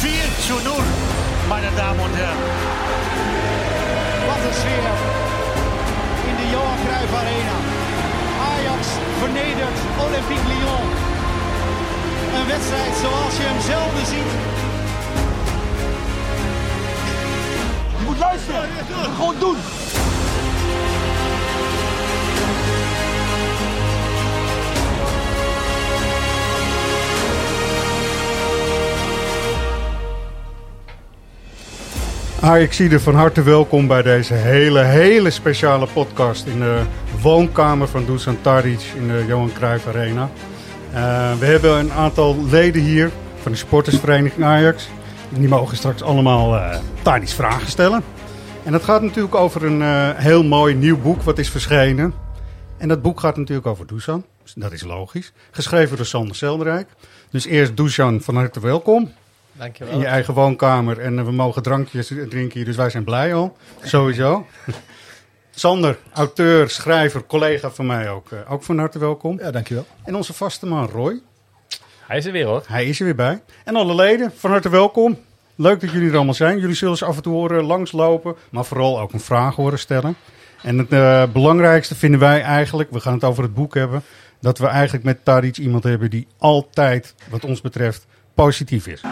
Ajax. 4-0, meine Damen und Herren. Wat een sfeer in de Johan Cruijff Arena. Ajax vernedert Olympique Lyon. Een wedstrijd zoals je hem zelden ziet. Je moet luisteren. Gewoon doen. Ajaxide, van harte welkom bij deze hele, hele speciale podcast in de woonkamer van Dusan Tadic in de Johan Cruijff Arena. Uh, we hebben een aantal leden hier van de supportersvereniging Ajax. Die mogen straks allemaal uh, Tadic vragen stellen. En dat gaat natuurlijk over een uh, heel mooi nieuw boek wat is verschenen. En dat boek gaat natuurlijk over Dusan. Dat is logisch. Geschreven door Sander Selderijk. Dus eerst Dusan, van harte welkom. Dankjewel. In je eigen woonkamer. En uh, we mogen drankjes drinken hier, dus wij zijn blij al. Sowieso. Sander, auteur, schrijver, collega van mij ook. Uh, ook van harte welkom. Ja, dankjewel. En onze vaste man Roy. Hij is er weer hoor. Hij is er weer bij. En alle leden, van harte welkom. Leuk dat jullie er allemaal zijn. Jullie zullen ze af en toe horen langslopen, maar vooral ook een vraag horen stellen. En het uh, belangrijkste vinden wij eigenlijk, we gaan het over het boek hebben, dat we eigenlijk met Tadic iemand hebben die altijd, wat ons betreft, positief is.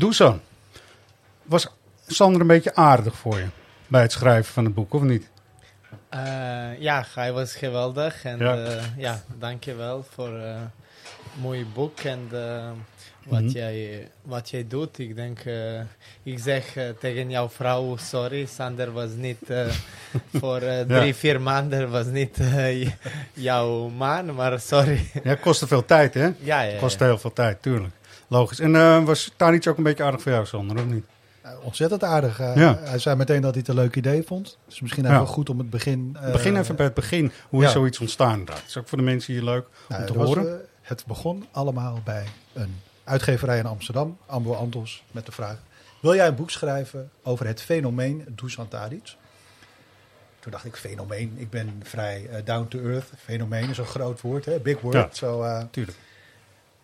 Dusan, was Sander een beetje aardig voor je bij het schrijven van het boek, of niet? Uh, ja, hij was geweldig. En Ja. uh, ja dankjewel voor uh, een mooi boek en wat, Mhm. jij, wat jij doet. Ik denk, ik zeg tegen jouw vrouw, sorry, Sander was niet voor drie, vier maanden, was niet jouw man, maar sorry. Ja, het kostte veel tijd, hè? ja, ja, ja. Kostte heel veel tijd, tuurlijk. Logisch. En eh, was Tadic ook een beetje aardig voor jou, Sander, of niet? Uh, ontzettend aardig. Uh, Ja. Hij zei meteen dat hij het een leuk idee vond. Dus misschien Ja. goed om het begin... uh, Begin even bij het begin. Hoe is zoiets ontstaan? Dat is ook voor de mensen hier leuk nou, om te er was, horen. uh, het begon allemaal bij een uitgeverij in Amsterdam, Ambo Antos, met de vraag... Wil jij een boek schrijven over het fenomeen Dusan Tadic? Toen dacht ik, fenomeen. Ik ben vrij uh, down to earth. Fenomeen is een groot woord, hè? big word. Ja. Zo, uh, Tuurlijk.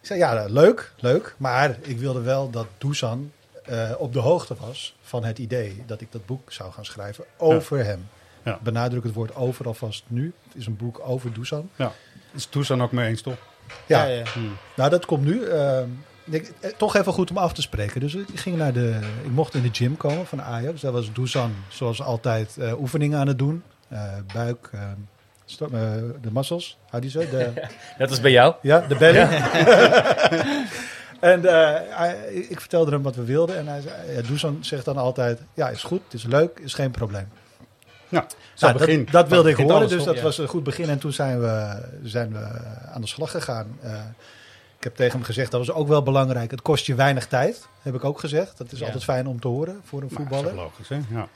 Ik zei, ja, leuk, leuk. Maar ik wilde wel dat Dusan uh, op de hoogte was van het idee dat ik dat boek zou gaan schrijven over hem. Ja. Benadruk het woord over alvast nu. Het is een boek over Dusan. Ja. Is Dusan ook mee eens, toch? Ja, ja, ja. Hmm. nou dat komt nu. Uh, ik, eh, toch even goed om af te spreken. Dus ik ging naar de. Ik mocht in de gym komen van Ajax. Daar was Dusan zoals altijd uh, oefeningen aan het doen. Uh, buik, uh, sto- uh, de muscles, how die zo? De, Dat was bij jou? ja, de belly. en uh, hij, ik vertelde hem wat we wilden. En hij zei, ja, Dusan zegt dan altijd, ja, is goed, het is leuk, is geen probleem. Nou, begin. dat, dat wilde ik horen, dus dat was een goed begin. En toen zijn we, zijn we aan de slag gegaan. Uh, ik heb tegen hem gezegd, dat was ook wel belangrijk. Het kost je weinig tijd, heb ik ook gezegd. Dat is Ja. altijd fijn om te horen voor een Maar, voetballer. dat is logisch, hè? Ja.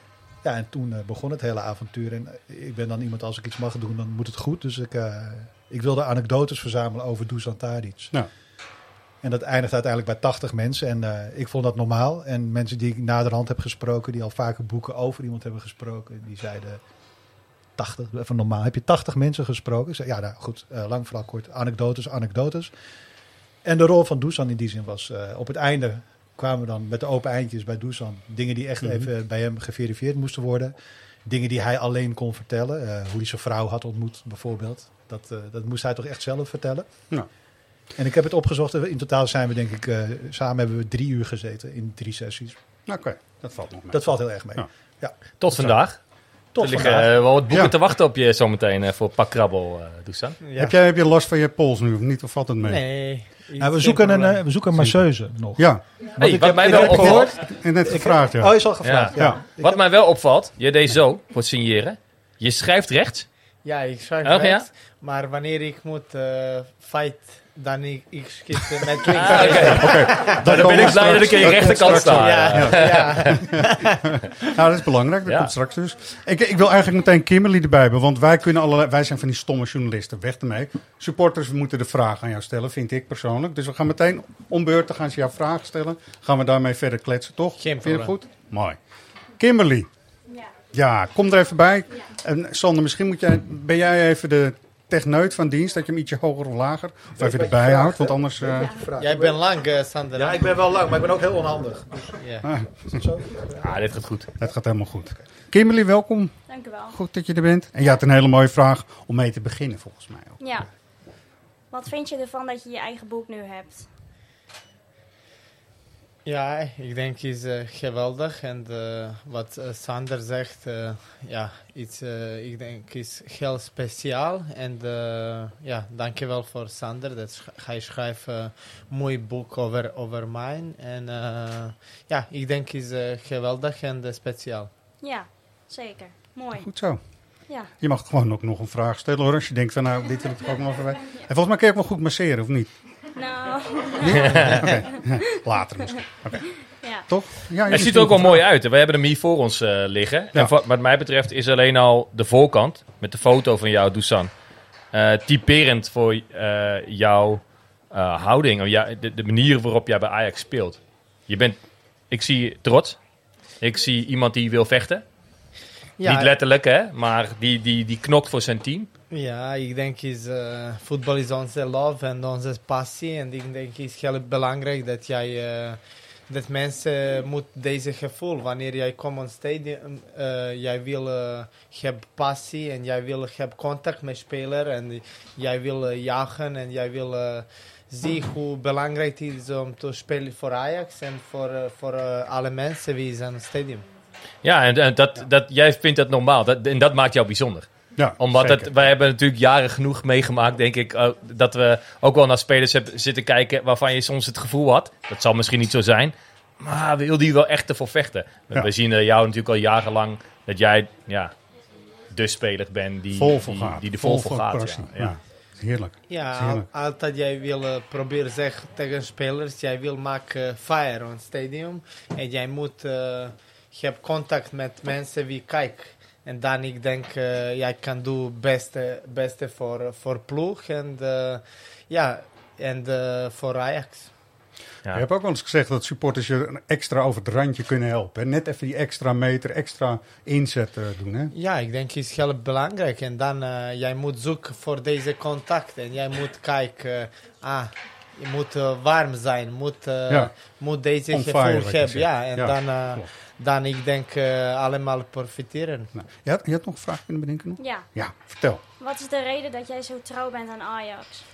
Ja, en toen uh, begon het hele avontuur. En uh, ik ben dan iemand, als ik iets mag doen, dan moet het goed. Dus ik, uh, ik wilde anekdotes verzamelen over Dusan Tadic. En dat eindigt uiteindelijk bij 80 mensen. En uh, ik vond dat normaal. En mensen die ik naderhand heb gesproken, die al vaker boeken over iemand hebben gesproken, die zeiden 80, even normaal. Heb je 80 mensen gesproken? Ik zei, ja, nou goed, uh, lang vooral kort. Anekdotes, anekdotes. En de rol van Dusan in die zin was, uh, op het einde kwamen dan met de open eindjes bij Dusan. Dingen die echt Mhm. even bij hem geverifieerd moesten worden. Dingen die hij alleen kon vertellen. Eh, hoe hij zijn vrouw had ontmoet, bijvoorbeeld. Dat, eh, dat moest hij toch echt zelf vertellen. Ja. En ik heb het opgezocht. In totaal zijn we, denk ik, eh, samen hebben we drie uur gezeten in drie sessies. Oké, dat valt nog mee. Dat valt heel erg mee. Ja. Ja. Tot vandaag. Tot er liggen vandaag. eh, wel wat boeken Ja. te wachten op je zometeen eh, voor Pak Krabbel, eh Dusan. Ja. Heb, jij, heb je last van je pols nu of niet? Of valt het mee? Nee. Nou, we, zoeken een, eh, we zoeken een masseuse nog. Ja, Hey, ik wat heb- mij wel heb opvalt, gehoord- en net gevraagd, ja. Oh, is al gevraagd. Ja. Ja. Ja. Ik wat heb- mij wel opvalt, je deed zo voor het signeren. Je schrijft rechts. Ja, ik schrijf Oh, ja? rechts, maar wanneer ik moet eh fight, dan ik, ik schiet met links. Ah, oké. Dan ben ik blij dat ik aan je rechterkant sta. Ja, ja. Nou, dat is belangrijk. Dat Ja. komt straks dus. Ik, ik wil eigenlijk meteen Kimberly erbij hebben. Want wij, kunnen allerlei, wij zijn van die stomme journalisten. Weg ermee. Supporters moeten de vraag aan jou stellen, vind ik persoonlijk. Dus we gaan meteen om beurten gaan ze jou vragen stellen. Gaan we daarmee verder kletsen, toch? Geen Vind je goed? Mooi. Kimberly. Ja. Ja, kom er even bij. En Sander, misschien moet jij, ben jij even de techneut van dienst. Dat je hem ietsje hoger of lager. Of even erbij houdt. Want anders... eh, Jij bent lang, eh, Sander. Ja, ik ben wel lang, maar ik ben ook heel onhandig. Ja. ah, Is dat zo? Ah, dit gaat goed. het gaat helemaal goed. Kimberly, welkom. Dank u wel. Goed dat je er bent. En je had een hele mooie vraag om mee te beginnen, volgens mij ook. Ja. Wat vind je ervan dat je je eigen boek nu hebt? Ja, ik denk is eh, geweldig. En eh, wat eh, Sander zegt, ja, iets, ik denk is heel speciaal. En ja, dankjewel voor Sander. Dat sch- hij schrijft een mooi boek over, over mij. En ja, ik denk is geweldig en speciaal. Ja, zeker. Mooi. Goed zo. Ja. Je mag gewoon ook nog een vraag stellen hoor. Als je denkt van nou, dit wil ik ook nog even. En volgens mij kun je ook wel goed masseren, of niet? Nou, later misschien. Oké. ja. Toch? Ja, Het ziet er ook wel mooi uit. We hebben hem hier voor ons eh, liggen. Ja. En wat, wat mij betreft is alleen al de voorkant met de foto van jou, Dusan, eh, typerend voor eh, jouw eh, houding. Of ja, de, de manier waarop jij bij Ajax speelt. Je bent, ik zie trots. Ik zie iemand die wil vechten. Ja, Niet letterlijk, hè, maar die, die, die knokt voor zijn team. Ja, ik denk is eh, voetbal is onze love en onze passie. En ik denk is heel belangrijk dat jij eh, dat mensen moet deze gevoel wanneer jij komt op stadium, eh, jij wil heb passie en jij wil heb contact met speler en jij wil jagen en jij wil zien hoe belangrijk het is om te spelen voor Ajax en voor, voor alle mensen die zijn het stadium. Ja, en, en dat, dat, jij vindt dat normaal. Dat, en dat maakt jou bijzonder. Ja, Omdat zeker. het, wij hebben natuurlijk jaren genoeg meegemaakt, denk ik, eh, dat we ook wel naar spelers hebben zitten kijken waarvan je soms het gevoel had, dat zal misschien niet zo zijn, maar wil die wel echt ervoor vechten? Ja. We zien eh, jou natuurlijk al jarenlang dat jij ja, de speler bent die, vol voor die, gaat. die er vol voor gaat. Ja. Ja. Heerlijk. Ja, heerlijk. altijd jij wil eh, proberen zeggen tegen spelers, jij wil maken fire on het stadium en jij moet, je hebt contact met mensen die kijken. En dan ik denk, eh, jij kan doen beste, beste voor, voor ploeg en eh, ja, en eh, voor Ajax. Ja. Je hebt ook wel eens gezegd dat supporters je een extra over het randje kunnen helpen. hè? Net even die extra meter, extra inzet eh, doen. Hè? Ja, ik denk is heel belangrijk. En dan uh, jij moet zoeken voor deze contact. En jij moet kijken, ah, je moet uh, warm zijn, moet, uh, Ja. moet deze On gevoel fire, hebben. Ja, en Ja, dan, uh, klopt. dan ik denk allemaal profiteren. Nou, je, had, je had nog een vraag kunnen bedenken? Nog? Ja. Ja, vertel. Wat is de reden dat jij zo trouw bent aan Ajax?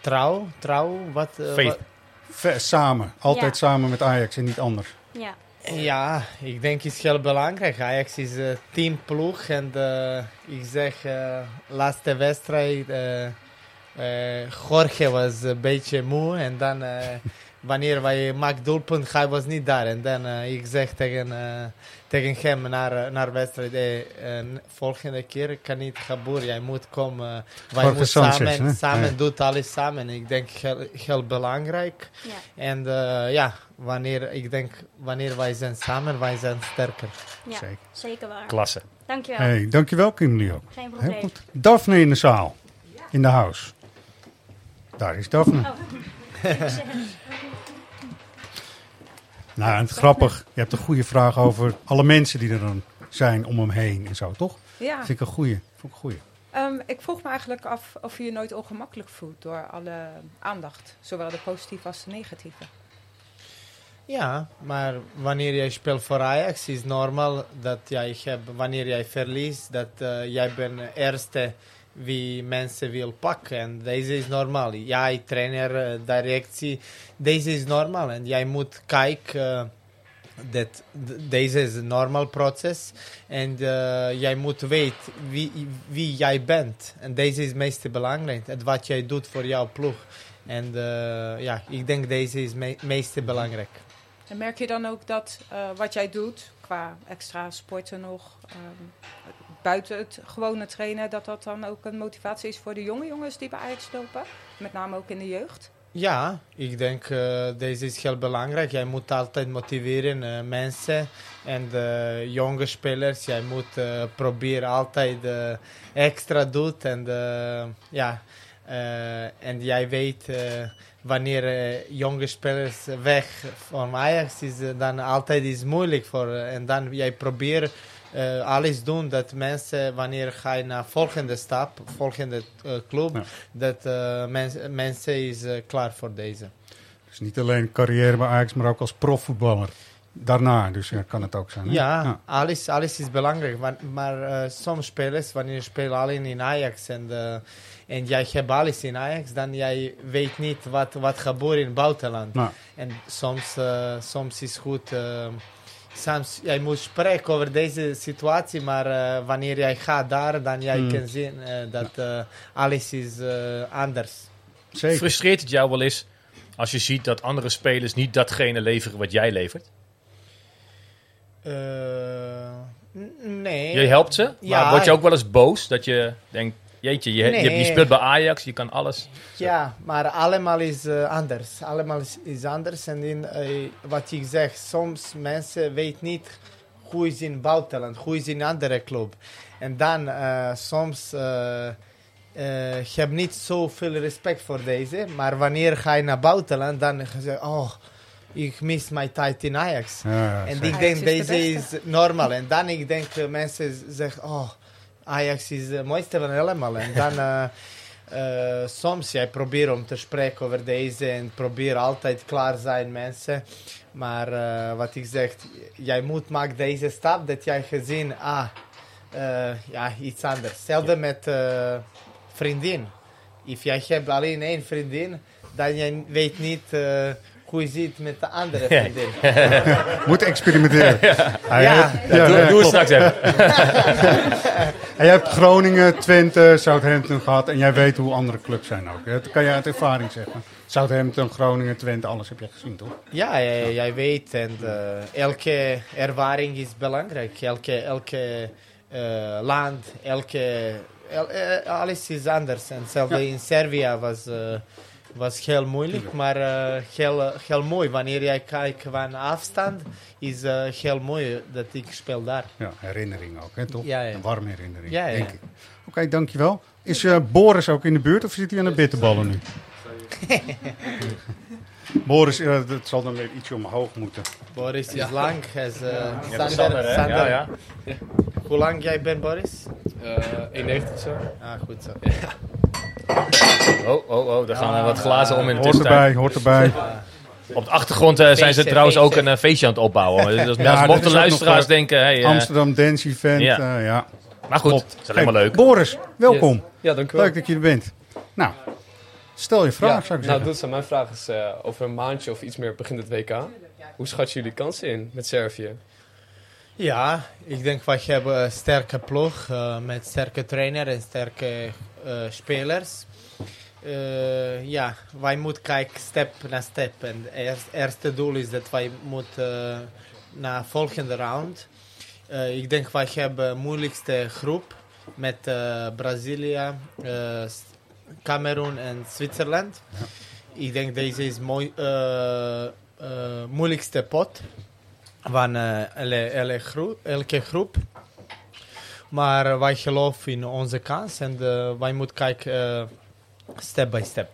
Trouw, trouw, wat? uh, samen, altijd Ja. samen met Ajax en niet anders. Ja. Ja, ik denk is heel belangrijk. Ajax is een teamploeg en uh, ik zeg, uh, laatste wedstrijd, Jorge was een beetje moe en dan uh, wanneer wij maakt doelpunt, hij was niet daar. En dan uh, ik zeg tegen, uh, tegen hem naar, naar wedstrijd, hey, uh, volgende keer kan niet gebeuren, jij moet komen. wij moeten samen, hè? samen Ja. doen alles samen. Ik denk heel, heel belangrijk. Ja. En uh, ja, wanneer, ik denk, wanneer wij zijn samen, wij zijn sterker. ja. Zeker. Zeker waar. Klasse. Dankjewel. Hey, dankjewel Kimberly ook. Geen Heel probleem. goed. Daphne in de zaal. In de house. Daar is Daphne. Oh. Nou, en het grappig. Je hebt een goede vraag over alle mensen die er dan zijn om hem heen en zo, toch? Ja, Vind ik een goede. Vond ik een goeie. ehm, ik vroeg me eigenlijk af of je je nooit ongemakkelijk voelt door alle aandacht, zowel de positieve als de negatieve. Ja, maar wanneer jij speelt voor Ajax is normaal dat jij hebt, wanneer jij verliest, dat eh, jij bent de eerste wie mensen wil pakken. En deze is normaal. Jij, trainer, eh, directie, deze is normaal. En jij moet kijken, eh, dat deze is een normaal proces. En eh, jij moet weten wie, jij bent. En deze is het meest belangrijk. Het wat jij doet voor jouw ploeg. En eh, ja, ik denk deze is het meest belangrijk. En merk je dan ook dat wat jij doet, qua extra sporten nog, ehm, buiten het gewone trainen, dat dat dan ook een motivatie is voor de jonge jongens die bij Ajax lopen? Met name ook in de jeugd? Ja, ik denk uh, deze is heel belangrijk. Jij moet altijd motiveren uh, mensen en de jonge spelers. Jij moet uh, proberen altijd extra doen. En ja, en jij weet wanneer jonge spelers weg van Ajax is, dan altijd is moeilijk voor. en dan jij probeert uh, alles doen dat mensen, wanneer ga je naar volgende stap, volgende uh, club, ja. dat mens, mensen is klaar voor deze. Dus niet alleen carrière bij Ajax, maar ook als profvoetballer. Daarna, dus ja, kan het ook zijn. Hè? Ja, ja, Alles, alles is belangrijk. Maar, maar soms spelers, wanneer je speelt alleen in Ajax en, en jij hebt alles in Ajax, dan jij weet niet wat, wat gebeurt in het buitenland. Nou. En soms, soms is het goed soms jij moet spreken over deze situatie, maar uh, wanneer jij gaat daar, dan jij Hmm. mm. kan zien uh, dat uh, alles is anders. Zeker. Frustreert het jou wel eens als je ziet dat andere spelers niet datgene leveren wat jij levert? nee. Je helpt ze, maar ja, word je ook wel eens boos dat je denkt, jeetje, je, nee. je, je, speelt bij Ajax, je kan alles. Ja, maar allemaal is uh, anders. Allemaal is, is anders. En in, uh, wat ik zeg, soms mensen weten niet hoe is in het buitenland, hoe is in andere club. En dan uh, soms je hebt niet zoveel respect voor deze, maar wanneer ga je naar buitenland, dan zeg je, oh, ik mis mijn tijd in Ajax. Ja, en zeker. ik denk, deze is normaal. En dan ik denk, mensen zeggen, oh, Ajax is het mooiste van allemaal. En dan uh, uh, soms jij probeert om te spreken over deze en probeer altijd klaar zijn mensen. Maar uh, wat ik zeg, jij moet maken deze stap dat jij gezien, ah, ja, iets anders. Hetzelfde met vriendin. Als jij hebt alleen één vriendin, dan jij weet niet hoe je ziet met de andere vriendin. Moet experimenteren. Ja, ja, ja, ja, doe, doe het straks even. en jij hebt Groningen, Twente, Southampton gehad en jij weet hoe andere clubs zijn ook. Dat kan je uit ervaring zeggen. Southampton, Groningen, Twente, alles heb je gezien, toch? Ja, jij, jij weet en uh, elke ervaring is belangrijk. Elke, elke uh, land, elke, el, uh, alles is anders. En zelfs ja. in Servië was was heel moeilijk, maar uh, heel, heel mooi. Wanneer jij kijkt van afstand, is uh, heel mooi dat ik speel daar. Ja, herinnering ook, hè, toch? Ja, ja. Een warme herinnering, ja, ja. denk ik. Oké, okay, dankjewel. Is uh, Boris ook in de buurt of zit hij aan de bitterballen nu? Boris, dat zal dan weer ietsje omhoog moeten. Boris is ja. lang. Is, Sander, Sander, hè? Sander. Ja, ja. Hoe lang jij bent, Boris? 91 zo. Ah, goed zo. Oh, oh, oh, daar gaan ja, wat glazen om in de Hoort erbij, hoort erbij. Op de achtergrond uh, zijn feestje, ze trouwens feestje. ook een uh, feestje aan het opbouwen. Dus ja, mochten luisteraars nog, uh, denken... Hey, Amsterdam Dance Event, ja. ja. Maar goed, het is alleen maar leuk. Boris, welkom. Yes. Ja, dank u wel. Leuk dat je er bent. Nou, stel je vraag, ja, zou ik nou, zeggen. Nou, mijn vraag is over een maandje of iets meer begint het WK. Hoe schat jullie kansen in met Servië? Ja, ik denk wij hebben een sterke ploeg uh, met sterke trainer en sterke uh, spelers. Uh, ja, wij moeten kijken step na step. En het eerst, eerste doel is dat wij moeten naar de volgende round. ik denk wij hebben de moeilijkste groep met Brazilië, Cameroen en Zwitserland. Ja. Ik denk deze is mooi, moeilijkste pot van uh, elke, elke, groep, elke groep. Maar wij geloven in onze kans en uh, wij moeten kijken step by step.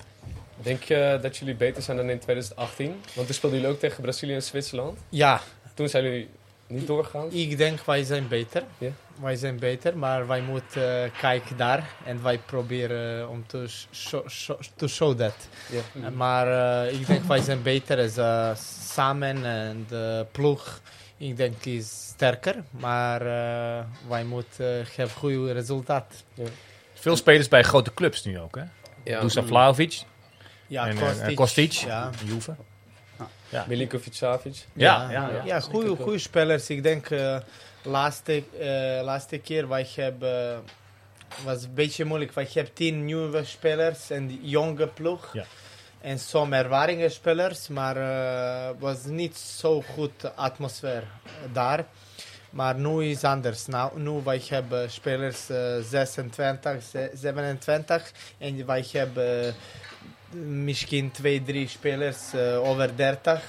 Denk je dat jullie beter zijn dan in 2018? Want toen speelden jullie ook tegen Brazilië en Zwitserland. Ja. Toen zijn jullie niet doorgegaan? Ik denk wij zijn beter. Ja. Wij zijn beter, maar wij moeten eh, kijken daar en wij proberen om te show, show, to show that. Ja. Maar eh, ik denk wij zijn beter als samen en de ploeg. Ik denk is sterker, maar eh, wij moeten hebben goede resultaat. Veel spelers bij grote clubs nu ook, hè? Ja. Dusan Vlahovic Ja, en Kostic. Kostic, Ja. Juve. Ja. Milinkovic Savic. Ja, ja, ja. ja goede, goede spelers. Ik denk uh, laatste, uh, laatste keer wij hebben was een beetje moeilijk. Wij hebben tien nieuwe spelers en jonge ploeg. Ja. En soms ervaringen spelers, maar uh, was niet zo goed atmosfeer daar. Maar nu is anders. Nou, nu wij hebben spelers uh, 26, 27 en wij hebben misschien twee, drie spelers uh, over 30.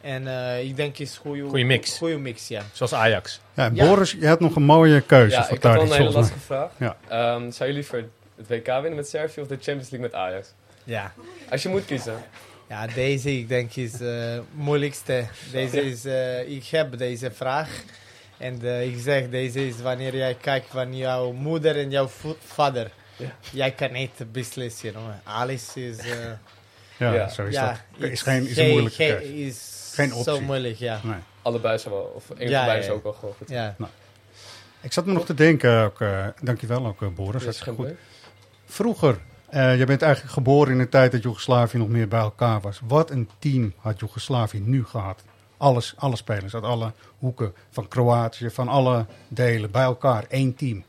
En uh, ik denk is goede goede mix. Goede mix, ja. Zoals Ajax. Ja, Boris, je had nog een mooie keuze ja, voor ik had wel Tadic, een hele lastige vraag. Ja. Um, zou je liever het WK winnen met Servië of de Champions League met Ajax? Ja. Als je moet kiezen. Ja, deze ik denk is het uh, moeilijkste. Deze is, uh, ik heb deze vraag. En uh, ik zeg, deze is wanneer jij kijkt van jouw moeder en jouw vader. Ja. Jij kan niet beslissen. Hoor. Alice is... ja, ja, zo is ja, dat. Is, geen, is een moeilijke geen, keuze. Is geen optie. Zo moeilijk, ja. Nee. Allebei zijn wel, of één ja, van beiden is ook wel gewoon goed. Ja. Nou. Ik zat me nog te denken, ook, uh, dankjewel ook uh, Boris, dat is goed. Vroeger, uh, je bent eigenlijk geboren in een tijd dat Joegoslavië nog meer bij elkaar was. Wat een team had Joegoslavië nu gehad. Alles, alle spelers uit alle hoeken van Kroatië, van alle delen bij elkaar. één team.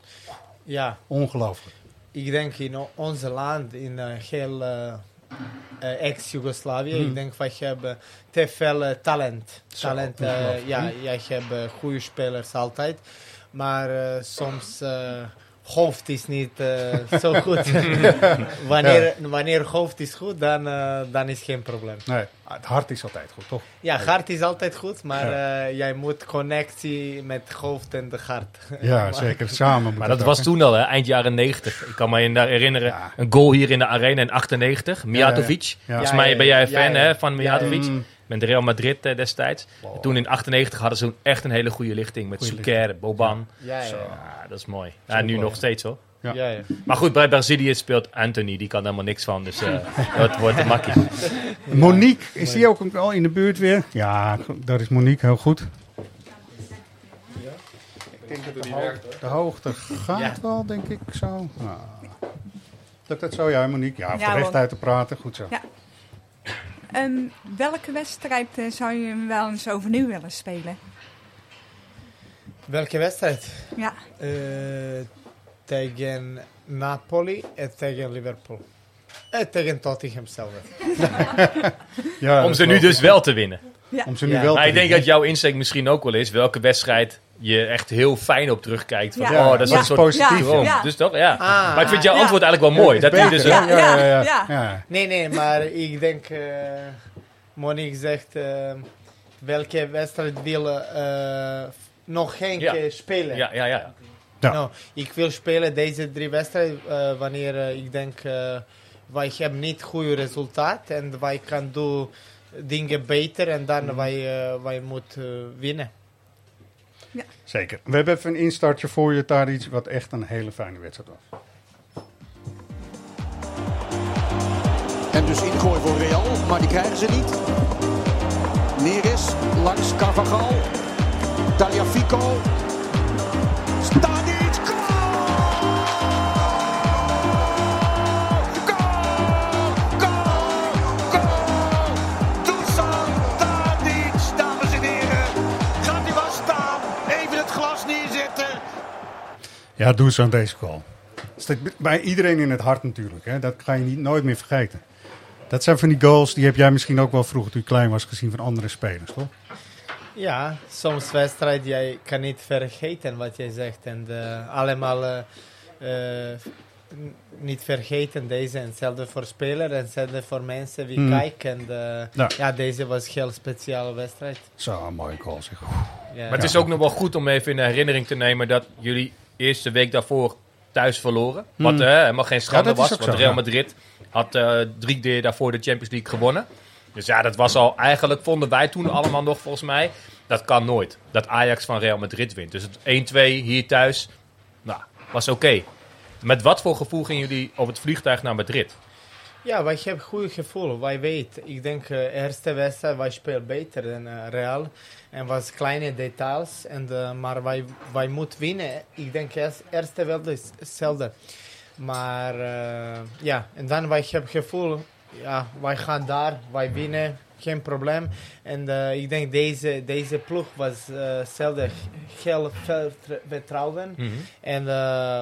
Ja. Ongelooflijk. Ik denk in onze land, in uh, heel uh, uh, ex-Jugoslavië, hmm. ik denk wij hebben te veel talent. Zo, talent ja, jij hebt goede spelers altijd. Maar soms hoofd is niet uh, zo goed. wanneer, ja. wanneer hoofd is goed, dan, uh, dan is geen probleem. Nee, het hart is altijd goed, toch? Ja, het hart is altijd goed, maar ja. uh, jij moet connectie met het hoofd en de hart. Ja, zeker. Samen. Maar dat was toen al, hè? eind jaren 90. Ik kan me herinneren, ja. een goal hier in de arena in 98. Mijatovic. Volgens mij ben jij fan hè, van Mijatovic. Mm. Met Real Madrid uh, destijds. Wow. Toen in 98 hadden ze echt een hele goede lichting. Met Suker, Boban. Ja, ja, dat is mooi. Ja, nu nog steeds hoor. Ja. Ja, ja. Maar goed, bij Brazilië speelt Anthony. Die kan helemaal niks van. Dus uh, dat wordt een makkie. Monique, is die ook al in de buurt weer? Ja, daar is Monique heel goed. Ik denk dat werkt. De hoogte gaat wel, denk ik zo. Nou, lukt dat zo, ja, Monique? Ja, of ja, recht uit te praten. Goed zo. Ja. Um, welke wedstrijd uh, zou je wel eens overnieuw willen spelen? Welke wedstrijd? Ja. Uh, tegen Napoli en tegen Liverpool. En tegen Tottenham zelf. ja, Om ze nu dus wel te winnen. Ja. Om ze nu ja. wel maar te ik denk dat jouw insteek misschien ook wel is welke wedstrijd je echt heel fijn op terugkijkt. Van, ja. Oh, dat is ja. een soort positief. Ja. Dus toch, ja. Ah. maar ik vind jouw antwoord eigenlijk wel mooi. Dat ja. dus ja. Ja. Ja. Ja. Nee, nee, maar ik denk, uh, Monique zegt, uh, welke wedstrijd wil uh, nog geen keer spelen? Ja, ja, ja. Ja. No, ik wil spelen deze drie wedstrijden uh, wanneer uh, ik denk uh, wij hebben niet goede resultaat en wij kan doen dingen beter en dan mm. wij, wij moeten winnen. Ja. Zeker. We hebben even een instartje voor je, Tadic, wat echt een hele fijne wedstrijd was. En dus ingooi voor Real, maar die krijgen ze niet. Neres langs Carvajal. Taliafico. Tadic, Ja, doe zo aan deze goal. Dat bij iedereen in het hart natuurlijk. Hè? Dat ga je niet, nooit meer vergeten. Dat zijn van die goals, die heb jij misschien ook wel vroeger toen je klein was gezien van andere spelers, toch? Ja, soms wedstrijd, jij kan niet vergeten wat jij zegt. En uh, allemaal uh, uh, niet vergeten deze. En hetzelfde voor spelers en hetzelfde voor mensen die Hmm. kijken. En ja. ja, deze was een heel speciale wedstrijd. Zo, een mooie goal zeg. Ja. Maar het is ook nog wel goed om even in de herinnering te nemen dat jullie eerste week daarvoor thuis verloren. Wat Hmm. uh, helemaal geen schande Ja, was. Want zo, Real. Madrid had uh, drie keer daarvoor de Champions League gewonnen. Dus ja, dat was al eigenlijk, vonden wij toen allemaal nog volgens mij, Dat kan nooit. Dat Ajax van Real Madrid wint. Dus het 1-2 hier thuis, nou, was oké. Met wat voor gevoel gingen jullie op het vliegtuig naar Madrid? Ja, wij hebben goed gevoel. Wij weten, ik denk uh, eerste wedstrijd wij spelen beter dan uh, Real. En was kleine details. En, uh, maar wij, wij moeten winnen. Ik denk eerst, eerste wel is hetzelfde. Maar ja, en dan wij hebben gevoel, ja, wij gaan daar, wij winnen, geen probleem. En ik denk deze, deze ploeg was hetzelfde, heel veel vertrouwen. Mhm. En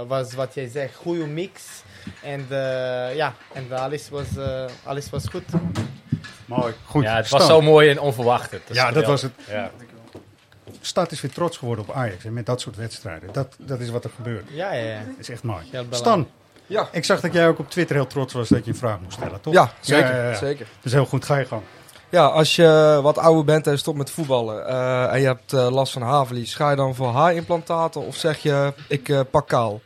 was wat jij zegt, goede mix. En uh, ja, en alles was, uh, alles was goed. Mooi, goed. Ja, het was zo mooi en onverwacht. Dat ja, dat was het. Ja. Stad is weer trots geworden op Ajax en met dat soort wedstrijden. Dat, dat is wat er gebeurt. Ja, ja, ja. Dat is echt mooi. Stan, ja. ik zag dat jij ook op Twitter heel trots was dat je een vraag moest stellen, toch? Ja, zeker. Ja, ja, ja. zeker. Dus heel goed, ga je gang. Ja, als je wat ouder bent en stopt met voetballen uh, en je hebt uh, last van haarverlies, ga je dan voor haarimplantaten of zeg je ik uh, pak kaal?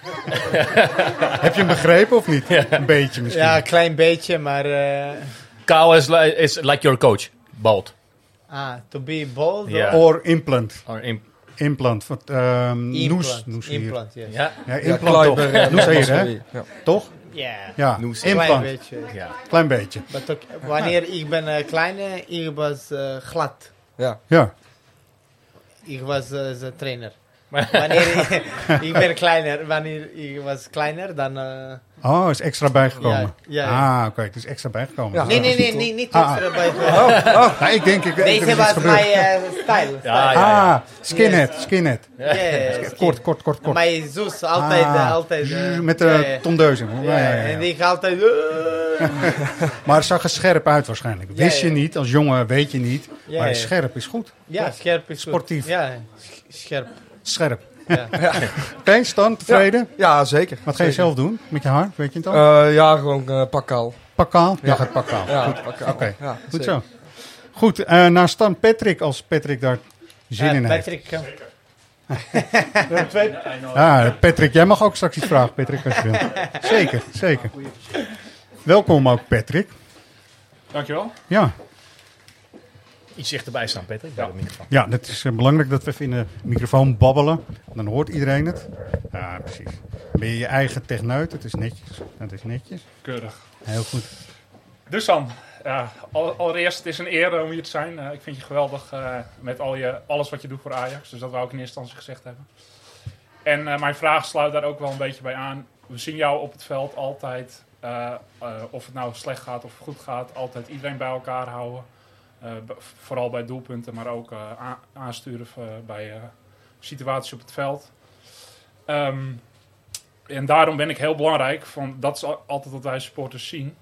Heb je hem begrepen of niet? Een beetje misschien. Ja, een klein beetje, maar... Uh... Kaal is, li is like your coach, bald. Ah, to be bald? Yeah. Or implant. Or imp implant. Wat, um, implant. Noes, noes hier. Implant, yes. Ja, ja implant toch. noes hier, hè? Ja. Toch? Yeah. Ja, Noes. implant. Klein beetje. Ja. Klein beetje. Wanneer ik ben uh, klein, ik was uh, glad. Ja. Ja. Ik was uh, zijn trainer. Wanneer ik, ik ben kleiner, wanneer ik was kleiner, dan... Uh, oh, is extra bijgekomen. Ja, ja, ja. Ah, oké, het is extra bijgekomen. Ja. Nee, nee, nee, nee, niet ah, extra bijgekomen. Oh, oh. Nou, ik denk... Ik, Deze ik, was mijn uh, style. Ja, ja, ja. Ah, skinhead, skinhead. Ja, ja, Kort, kort, kort, kort. Mijn zus, altijd, ah, altijd... Uh, met de ja, tondeuzing. Ja, ja, en ik altijd... maar het zag er scherp uit waarschijnlijk. Wist je niet, als jongen weet je niet. maar scherp is goed. Ja, scherp is Sportief. goed. Ja, scherp. Scherp. Ja. ja. Tevreden? Ja, ja zeker. Wat ga je zeker. zelf doen met je haar? Weet je het al? Uh, ja, gewoon uh, pakkaal. Pakkaal? Ja, Ja. gaat pakkaal. Ja, Goed. pakkaal. Oké, Ja, goed zo. Goed, uh, naar Stan Patrick, als Patrick daar zin in heeft. Patrick, Ja, Patrick, jij mag ook straks iets vragen, Patrick, als je wilt. Zeker, zeker. Welkom ook, Patrick. Dankjewel. Ja, Iets dichterbij staan, Patrick, bij de microfoon. ja het is eh, belangrijk dat we even in de microfoon babbelen. Dan hoort iedereen het. Ja, precies. Ben je je eigen techneut? Het is netjes. Het is netjes. Keurig. Heel goed. Dus dan, ja, al- allereerst, het is een eer om hier te zijn. Eh, ik vind je geweldig eh, met al je, alles wat je doet voor Ajax. Dus dat wou ik in eerste instantie gezegd hebben. En eh, mijn vraag sluit daar ook wel een beetje bij aan. We zien jou op het veld altijd, eh, eh, of het nou slecht gaat of goed gaat, altijd iedereen bij elkaar houden. Eh, vooral bij doelpunten, maar ook eh, aansturen eh, bij situaties op het veld. Ehm, en daarom ben ik heel belangrijk, van, dat is al- altijd wat wij supporters zien.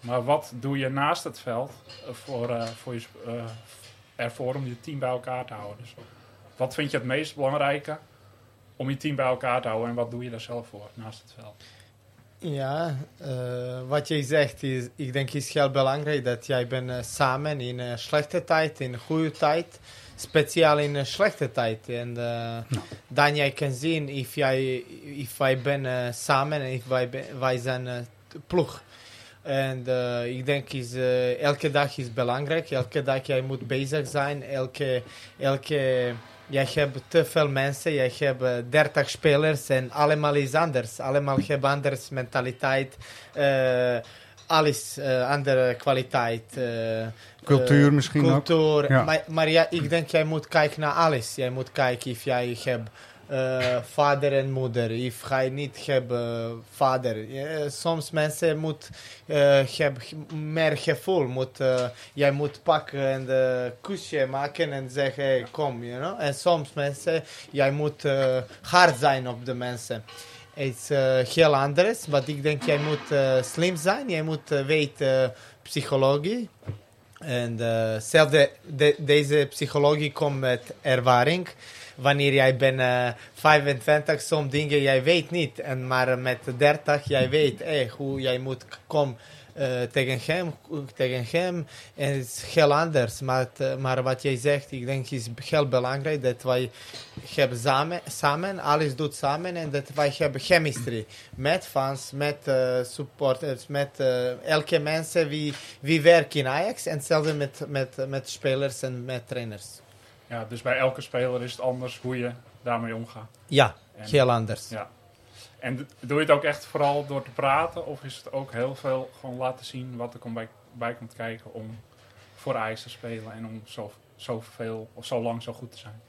Maar wat doe je naast het veld voor, voor je, ervoor om je team bij elkaar te houden? Dus wat vind je het meest belangrijke om je team bij elkaar te houden en wat doe je daar zelf voor naast het veld? Ja, eh, wat jij zegt, is, ik denk is heel belangrijk dat jij bent eh, samen in een slechte tijd, in een goede tijd, speciaal in een slechte tijd. En eh, dan jij kan zien of jij, if wij ben eh, samen en if wij, wij zijn eh, ploeg. En eh, ik denk is eh, elke dag is belangrijk. Elke dag jij moet bezig zijn. Elke, elke, jij hebt te veel mensen. Jij hebt eh, 30 spelers en allemaal is anders. Allemaal hebben anders mentaliteit. eh, alles eh, andere kwaliteit. eh, Cultuur misschien ook. cultuur. Ja. Maar, maar ja, ik denk jij moet kijken naar alles. Jij moet kijken of jij hebt eh, vader en moeder. If jij niet hebt eh, vader. Ja, soms mensen moet eh, hebben meer gevoel. Moet, jij moet pakken en de kusje maken en zeggen hey, kom. You know? En soms mensen, jij moet hard zijn op de mensen. Het is heel anders, maar ik denk jij moet slim zijn. Jij moet weten psychologie. En zelf de, de- deze psychologie komt met ervaring. Wanneer jij bent eh 25, soms dingen jij weet niet. En maar met 30, jij weet eh, hoe jij moet komen eh, tegen hem. Tegen hem. En het is heel anders. Maar, eh, maar wat jij zegt, ik denk is heel belangrijk dat wij hebben samen, samen, alles doet samen. En dat wij hebben chemistry. Met fans, met eh, supporters, met eh, elke mensen wie, wie in Ajax. En hetzelfde met, met, met spelers en met trainers. Ja, dus bij elke speler is het anders hoe je daarmee omgaat. Ja, En- heel anders. Ja. En doe je het ook echt vooral door te praten? Of is het ook heel veel gewoon laten zien wat er komt bij, bij komt kijken om voor Ajax te spelen en om zo, zoveel of zo lang zo goed te zijn?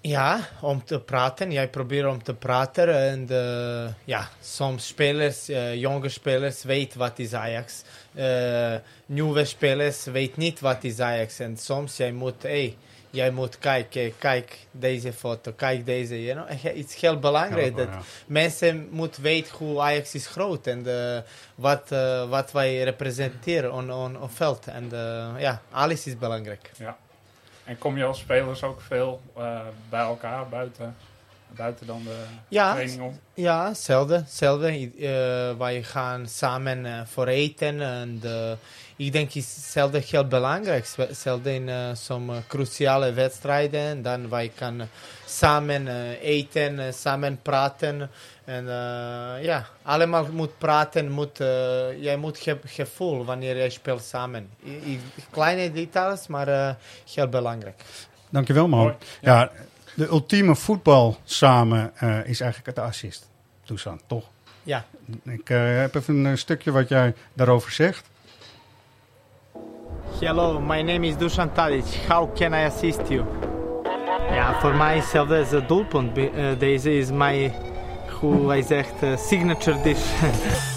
Ja, om te praten. Jij probeert om te praten. En eh, ja, soms spelers, eh, jonge spelers, weten wat is Ajax. Eh nieuwe spelers weten niet wat is Ajax. En soms jij moet, hey, jij moet kijken, kijk deze foto, kijk deze. You know? Het is heel belangrijk dat ja. mensen moeten weten hoe Ajax is groot en eh, wat, eh, wat wij representeren op on, on, on veld. En eh, ja, alles is belangrijk. Ja. En kom je als spelers ook veel bij elkaar buiten, buiten dan de Ja, training om? ja, hetzelfde. hetzelfde. Wij gaan samen voor eten. En ik denk is hetzelfde heel belangrijk. Hetzelfde in eh, sommige cruciale wedstrijden. Dan wij kan samen eh, eten, eh, samen praten. En eh, ja, allemaal moet praten. Moet, eh, jij moet ge gevoel wanneer jij speelt samen. I- i- kleine details, maar eh, heel belangrijk. Dankjewel, man. Mooi. Ja. de ultieme voetbal samen eh, is eigenlijk het assist. Toestand, toch? Ja. Ik eh, heb even een stukje wat jij daarover zegt. Hello, my name is Dusan Tadic. How can I assist you? Ja, voor mij is het doelpunt. Deze is mijn, hoe hij zegt, signature dish.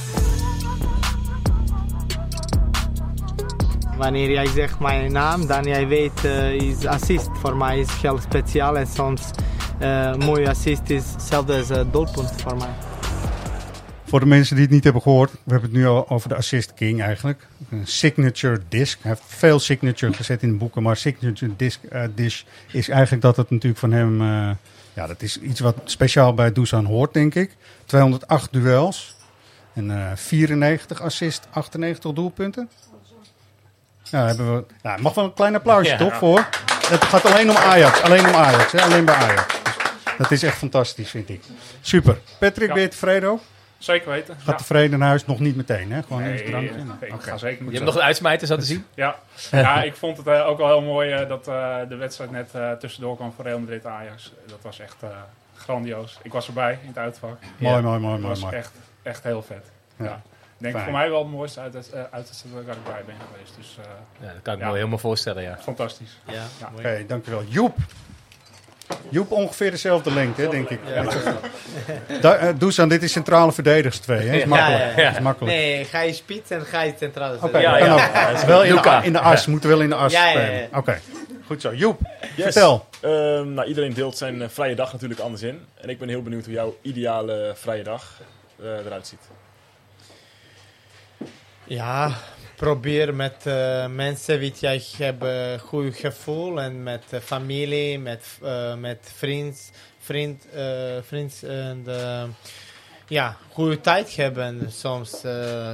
Wanneer jij zegt mijn naam, dan jij weet uh, is assist. Voor mij is heel speciaal en soms uh, mooie assist is hetzelfde als het doelpunt voor mij. Voor de mensen die het niet hebben gehoord, we hebben het nu al over de Assist King eigenlijk. Een signature disc. Hij heeft veel signature gezet in de boeken, maar signature disc, uh, dish is eigenlijk dat het natuurlijk van hem... Uh, ja, dat is iets wat speciaal bij Dusan hoort, denk ik. 208 duels en uh, 94 assist, 98 doelpunten. Ja, hebben we, ja, mag wel een klein applausje, Ja. toch, voor? Het gaat alleen om Ajax, alleen om Ajax, hè? alleen bij Ajax. Dus dat is echt fantastisch, vind ik. Super. Patrick, Ja. ben je tevreden ook? Zeker weten. Gaat ja. tevreden naar huis? Nog niet meteen, hè? Gewoon Nee, een drankje? ga zeker Je zo. hebt nog een uitsmijter zo te zien? Ja, ja ik vond het eh, ook wel heel mooi eh, dat eh, de wedstrijd net eh, tussendoor kwam voor Real Madrid Ajax. Dat was echt eh, grandioos. Ik was erbij in het uitvak. Mooi, mooi, mooi, Dat mooi, was mooi. echt, echt heel vet. Ja. Ja. Ik denk Fijn. voor mij wel het mooiste uit het, uh, uit het waar ik bij ben geweest. Dus, eh, Ja, dat kan ik me wel helemaal voorstellen, ja. Fantastisch. Ja, Oké, dankjewel. Joep. Joep, ongeveer dezelfde lengte, hè, denk ik. Ja. Uh, Dusan, dit is centrale verdedigers 2, hè? Is makkelijk. Is makkelijk. Nee, ga je spits en ga je centrale Oké, verdediger. kan ja. ook. Wel in de, in de as, moeten wel in de as Ja, ja, spelen. ja. Oké, goed zo. Joep, Yes. vertel. Ehm, nou, iedereen deelt zijn eh, vrije dag natuurlijk anders in. En ik ben heel benieuwd hoe jouw ideale vrije dag eh, eruit ziet. Ja, probeer met eh, mensen die jij hebben een goed gevoel en met familie, met, eh met vriend, vriend, eh, vriend en ja, goede tijd hebben. Soms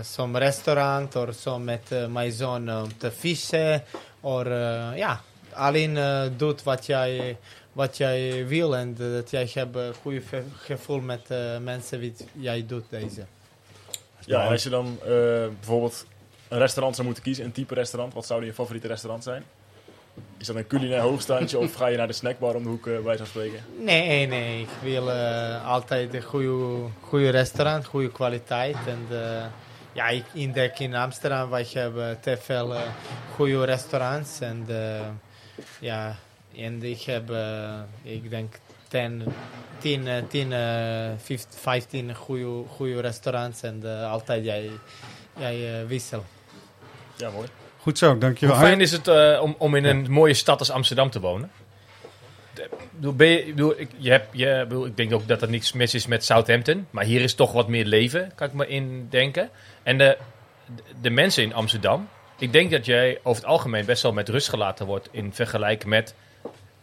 zo'n restaurant of zo met mijn zoon om te vissen. Of ja, alleen doet wat jij, wat jij wil en dat jij hebt een goed gevoel met mensen die jij doet deze. Ja, als je dan bijvoorbeeld een restaurant zou moeten kiezen, een type restaurant, wat zou je favoriete restaurant zijn? Is dat een culinair hoogstandje of ga je naar de snackbar om de hoek, eh, bij spreken? Nee, nee, ik wil eh, altijd een goede, goede restaurant, goede kwaliteit. En eh, ja, ik ontdek in Amsterdam, wij hebben te veel goede restaurants. En ja, en ik heb, ik denk, 10, 10, eh, 10 eh, 15, 15 goede, goede restaurants. En altijd jij, jij eh, wissel. Ja, mooi. Goed zo, dankjewel. Hoe fijn is het eh, om, om in een mooie stad als Amsterdam te wonen? Ik bedoel, ben je, ik, bedoel, ik, je hebt, je, ik bedoel, ik denk ook dat er niks mis is met Southampton. Maar hier is toch wat meer leven, kan ik me indenken. En de, de mensen in Amsterdam. Ik denk dat jij over het algemeen best wel met rust gelaten wordt. In vergelijking met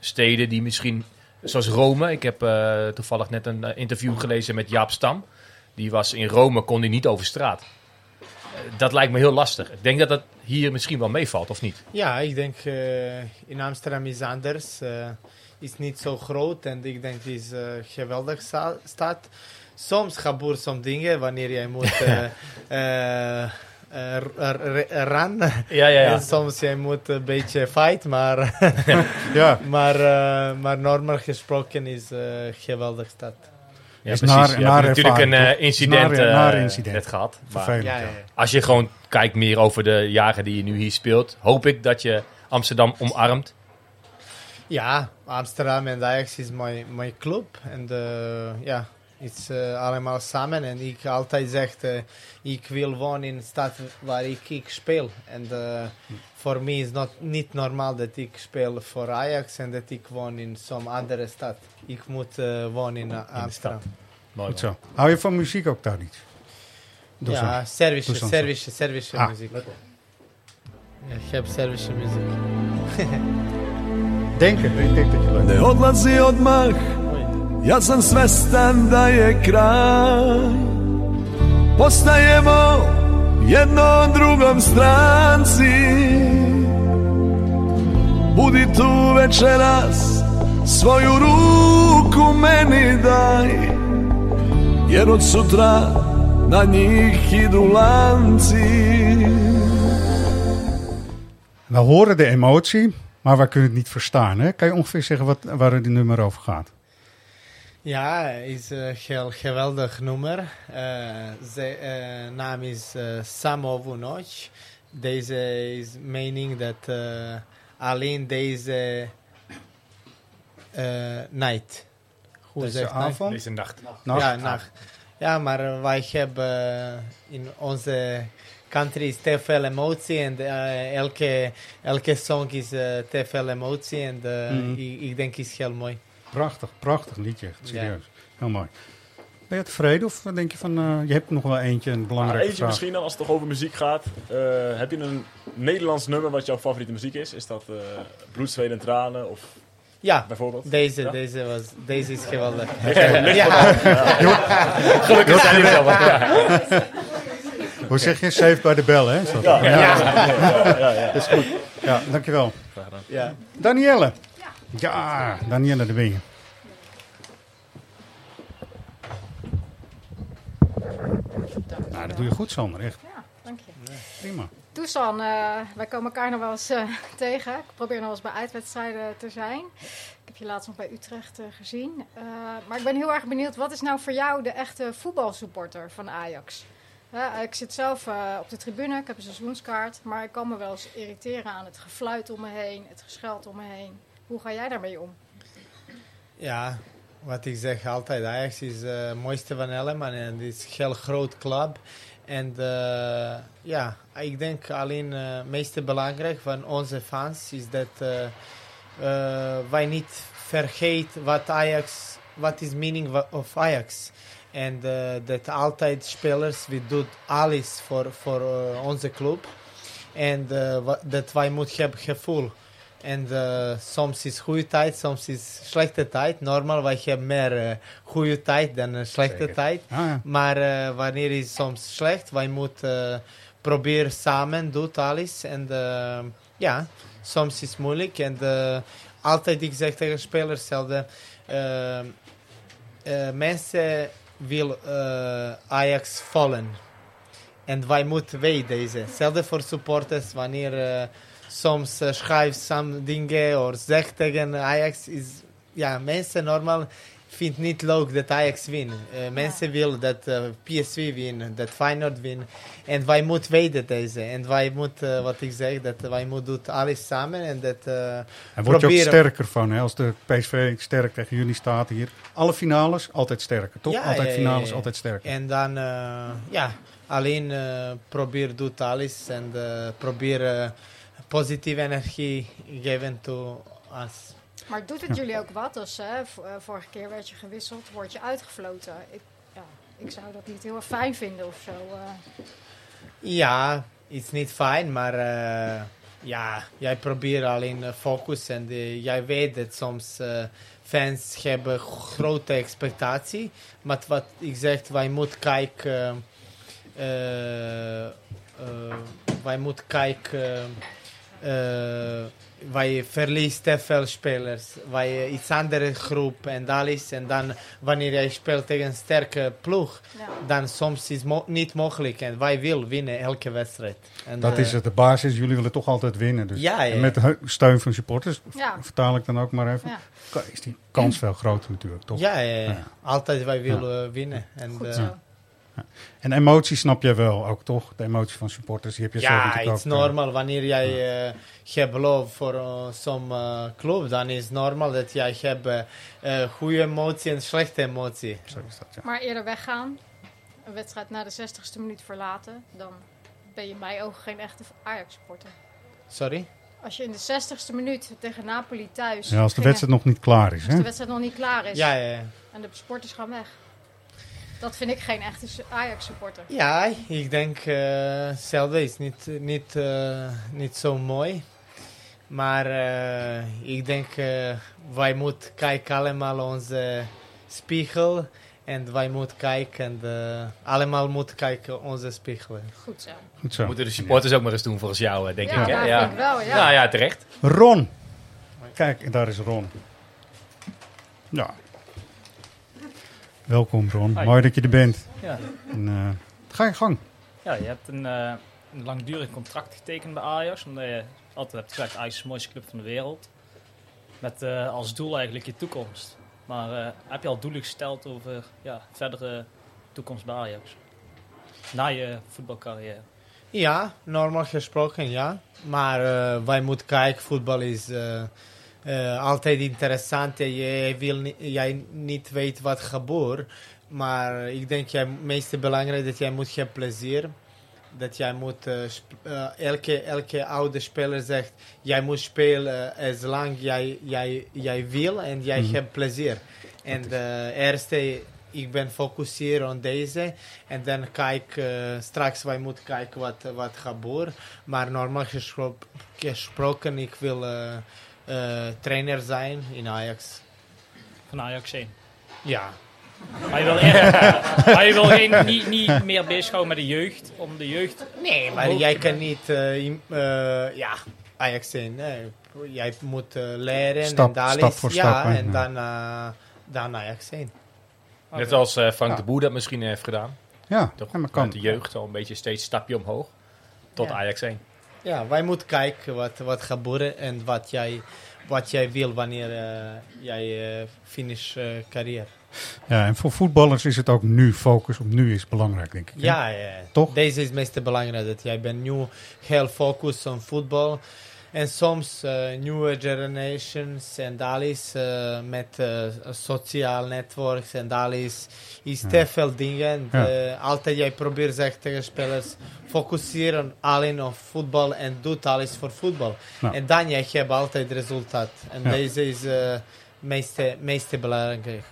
steden die misschien. Zoals Rome. Ik heb eh, toevallig net een eh, interview gelezen met Jaap Stam. Die was in Rome, kon hij niet over straat. Eh, dat lijkt me heel lastig. Ik denk dat dat hier misschien wel meevalt, of niet? Ja, ik denk uh, in Amsterdam is anders. Uh, is niet zo groot en ik denk het is uh, geweldig stad. Soms gebeurt soms dingen wanneer jij moet uh, eh, ran. Ja, ja, ja. En soms jij moet een beetje fight, maar, Ja. maar, eh, maar normaal gesproken is eh geweldig stad. Ja, Is precies. naar- je hebt naar natuurlijk een eh, incident, Naar- eh, naar incident. net gehad. Maar Vervelend, Ja, ja, ja. als je gewoon kijkt meer over de jaren die je nu hier speelt, hoop ik dat je Amsterdam omarmt. Ja, Amsterdam en Ajax is mijn, mijn club. En eh, ja, het is allemaal samen. En ik altijd zeg, ik wil wonen in de stad waar ik, ik speel. En eh, voor mij is het niet normaal dat ik speel voor Ajax en dat ik woon in zo'n andere stad. Ik moet eh, wonen in, eh, Amsterdam. Goed zo. Hou je van muziek ook daar niet? Doe ja. Servische. Servische, Servische Ah. muziek. Ja, ik heb Servische muziek. Denken, ik denk dat je leuk Ne odlazi odmah Ja sam svestan da je kraj Postajemo jedno drugom stranci Budi tu večeras Svoju ruku meni daj Jer od sutra na njih idu lanci We horen de emotie, maar we kunnen het niet verstaan. Hè? Kan je ongeveer zeggen wat, waar het nummer over gaat? Ja, is een heel geweldig nummer. Eh zijn eh, naam is eh Samovu Noć. Deze is mening dat eh, alleen deze eh night. Hoe Deze zegt avond? night? Deze nacht. Ja, Nacht. Ja, maar wij hebben eh, in onze country is te veel emotie en elke, elke song is te veel emotie en ik, ik denk is heel mooi. Prachtig, prachtig liedje. Ja. Serieus. Heel mooi. Ben je tevreden of denk je van, eh, je hebt nog wel eentje, een belangrijke eentje vraag. misschien dan, als het toch over muziek gaat. Eh, heb je een Nederlands nummer wat jouw favoriete muziek is? Is dat eh Bloed, Zweet en Tranen? Of Ja, bijvoorbeeld? Deze, Ja? deze, was, deze is geweldig. Ligt- ligt ja. wat aan. Ja. Gelukkig zijn jullie wel wat. Ja. Hoe zeg je? Safe bij de bel, hè? Is dat? Ja. Ja. Ja, ja, ja. Dat is goed. Ja, dankjewel. Graag gedaan. Ja. Danielle. Ja, Danielle, daar ben je. Nou, dat doe je goed, Sander. Echt Ja, dank je. prima. Dusan, eh, wij komen elkaar nog wel eens eh, tegen. Ik probeer nog wel eens bij uitwedstrijden te zijn. Ik heb je laatst nog bij Utrecht eh, gezien. Eh, maar ik ben heel erg benieuwd, wat is nou voor jou de echte voetbalsupporter van Ajax? Hè, ik zit zelf eh, op de tribune, ik heb een seizoenskaart. Maar ik kan me wel eens irriteren aan het gefluit om me heen, het gescheld om me heen. Hoe ga jij daarmee om? Ja, wat ik zeg altijd, Ajax is eh, het mooiste van allemaal en het is een heel groot club. En eh, ja, ik denk alleen het meeste belangrijk van onze fans is dat eh, eh, wij niet vergeten wat Ajax, wat is meaning of Ajax. En eh, dat altijd spelers, we doen alles voor, voor eh, onze club. En eh, dat wij moeten hebben gevoel. En eh, soms is goede tijd, soms is slechte tijd. Normaal, wij hebben meer eh, goede tijd dan slechte Zeker. tijd. Ah, ja. Maar eh, wanneer is soms slecht, wij moeten proberen samen doen alles. En ja, soms is het moeilijk. En altijd ik zeg tegen spelers eh, mensen willen eh, Ajax vallen. En wij moeten weten deze. Hetzelfde voor supporters wanneer soms uh, schrijft some dingen of zegt tegen Ajax is ja mensen normaal vindt niet leuk dat Ajax wint. Uh, mensen willen dat uh, PSV wint, dat Feyenoord wint. En wij moeten weten deze. En wij moeten, uh, wat ik zeg, dat wij moeten doen alles samen en dat uh, En word je ook sterker van, hè? als de PSV sterk tegen jullie staat hier. Alle finales, altijd sterker, toch? Ja, altijd ja, finales, ja, ja. altijd sterker. En dan, uh, ja, alleen uh, probeer doet alles en uh, probeer positieve energie geven to us. Maar doet het jullie ook wat? Als hè, vorige keer werd je gewisseld, word je uitgefloten. Ik, ja, ik zou dat niet heel erg fijn vinden of zo. Uh. Ja, het is niet fijn, maar uh, ja, jij probeert alleen focus en uh, jij weet dat soms uh, fans hebben grote expectatie. Maar wat ik zeg, wij moeten kijken, wij moeten kijken eh, wij verliest te veel spelers. Wij iets andere groep en dat is. En dan wanneer jij speelt tegen een sterke ploeg, Ja. dan soms is het mo- niet mogelijk. En wij willen winnen elke wedstrijd. En, Dat eh, is het, de basis. Jullie willen toch altijd winnen. Dus. Ja, ja. En met de hu- steun van supporters, Ja. vertaal ik dan ook maar even, is die kans veel groter natuurlijk, toch? Ja, ja, ja. altijd wij willen winnen. En, Goed eh. En emotie snap jij wel ook, toch? De emotie van supporters, die heb je Ja, natuurlijk het is eh, normaal. Wanneer jij eh hebt geloof voor eh, zo'n eh, club, dan is het normaal dat jij hebt eh, eh, goede emotie en slechte emotie. Maar eerder weggaan, een wedstrijd na de 60ste minuut verlaten, dan ben je in mijn ogen geen echte Ajax-supporter. Sorry? Als je in de 60ste minuut tegen Napoli thuis. Ja, als de wedstrijd nog niet klaar is, Als hè? de wedstrijd nog niet klaar is. Ja, ja, ja. En de supporters gaan weg. Dat vind ik geen echte Ajax-supporter. Ja, ik denk eh zelf is niet, niet, eh, niet zo mooi. Maar eh, ik denk uh, wij moeten kijken allemaal onze spiegel. En wij moeten kijken en uh, allemaal moeten kijken onze spiegel. Goed zo. Goed zo. Moeten de supporters ook maar eens doen volgens jou, denk Ja, ik. Hè? vind ik wel, ja. Nou ja, terecht. Ron. Kijk, daar is Ron. Ja. Welkom Ron. Hi. Mooi dat je er bent. Ja. En, eh, ga je gang. Ja, je hebt een, eh, een langdurig contract getekend bij Ajax. Omdat je altijd hebt gezegd, Ajax is de mooiste club van de wereld. Met eh, als doel eigenlijk je toekomst. Maar eh, heb je al doelen gesteld over ja, verdere toekomst bij Ajax? Na je voetbalcarrière. Ja, normaal gesproken ja. Maar uh, wij moeten kijken, voetbal is uh, uh, altijd interessant. Je wil jij niet weet wat gebeurt. Maar ik denk jij, het meest belangrijk dat jij moet hebben plezier. Dat jij moet, elke, elke oude speler zegt, jij moet spelen as lang jij, jij, jij wil en jij Mhm. mm -hmm. hebt plezier. En de eerste ik ben gefocust op deze. En dan kijk, straks wij moeten kijken wat, wat gebeurt. Maar normaal gespro gesproken, ik wil trainer zijn in Ajax. Van Ajax 1? Ja. Maar je wil, echt, maar je wil geen, niet, niet meer bezighouden met de jeugd, om de jeugd... Nee, maar jij kan niet, ja, Ajax 1. Nee. Jij moet leren stap, en daar stap is, voor ja, stap. en dan, dan Ajax 1. Net als uh, Frank ja. de Boer dat misschien heeft gedaan. Ja, toch? Ja, maar kan. Met de jeugd al een beetje steeds stapje omhoog. Tot ja. Ajax 1. Ja, wij moeten kijken wat, wat gebeurt en wat jij, wat jij wil wanneer uh, jij uh, finish uh, carrière. Ja, en voor voetballers is het ook nu, focus op nu is belangrijk, denk ik. Ja, ja. Toch? Deze is het meest belangrijk, dat jij bent nu heel focus op voetbal. Soms uh, newer generations and alles uh, met uh, sociale networks en alles is te veel dingen. Ja. altijd jij probeert zegt tegen spelers, focusseren alleen op voetbal en doet alles voor voetbal. Ja. En dan jij hebt altijd resultaat. En ja. deze is meeste, meeste belangrijk.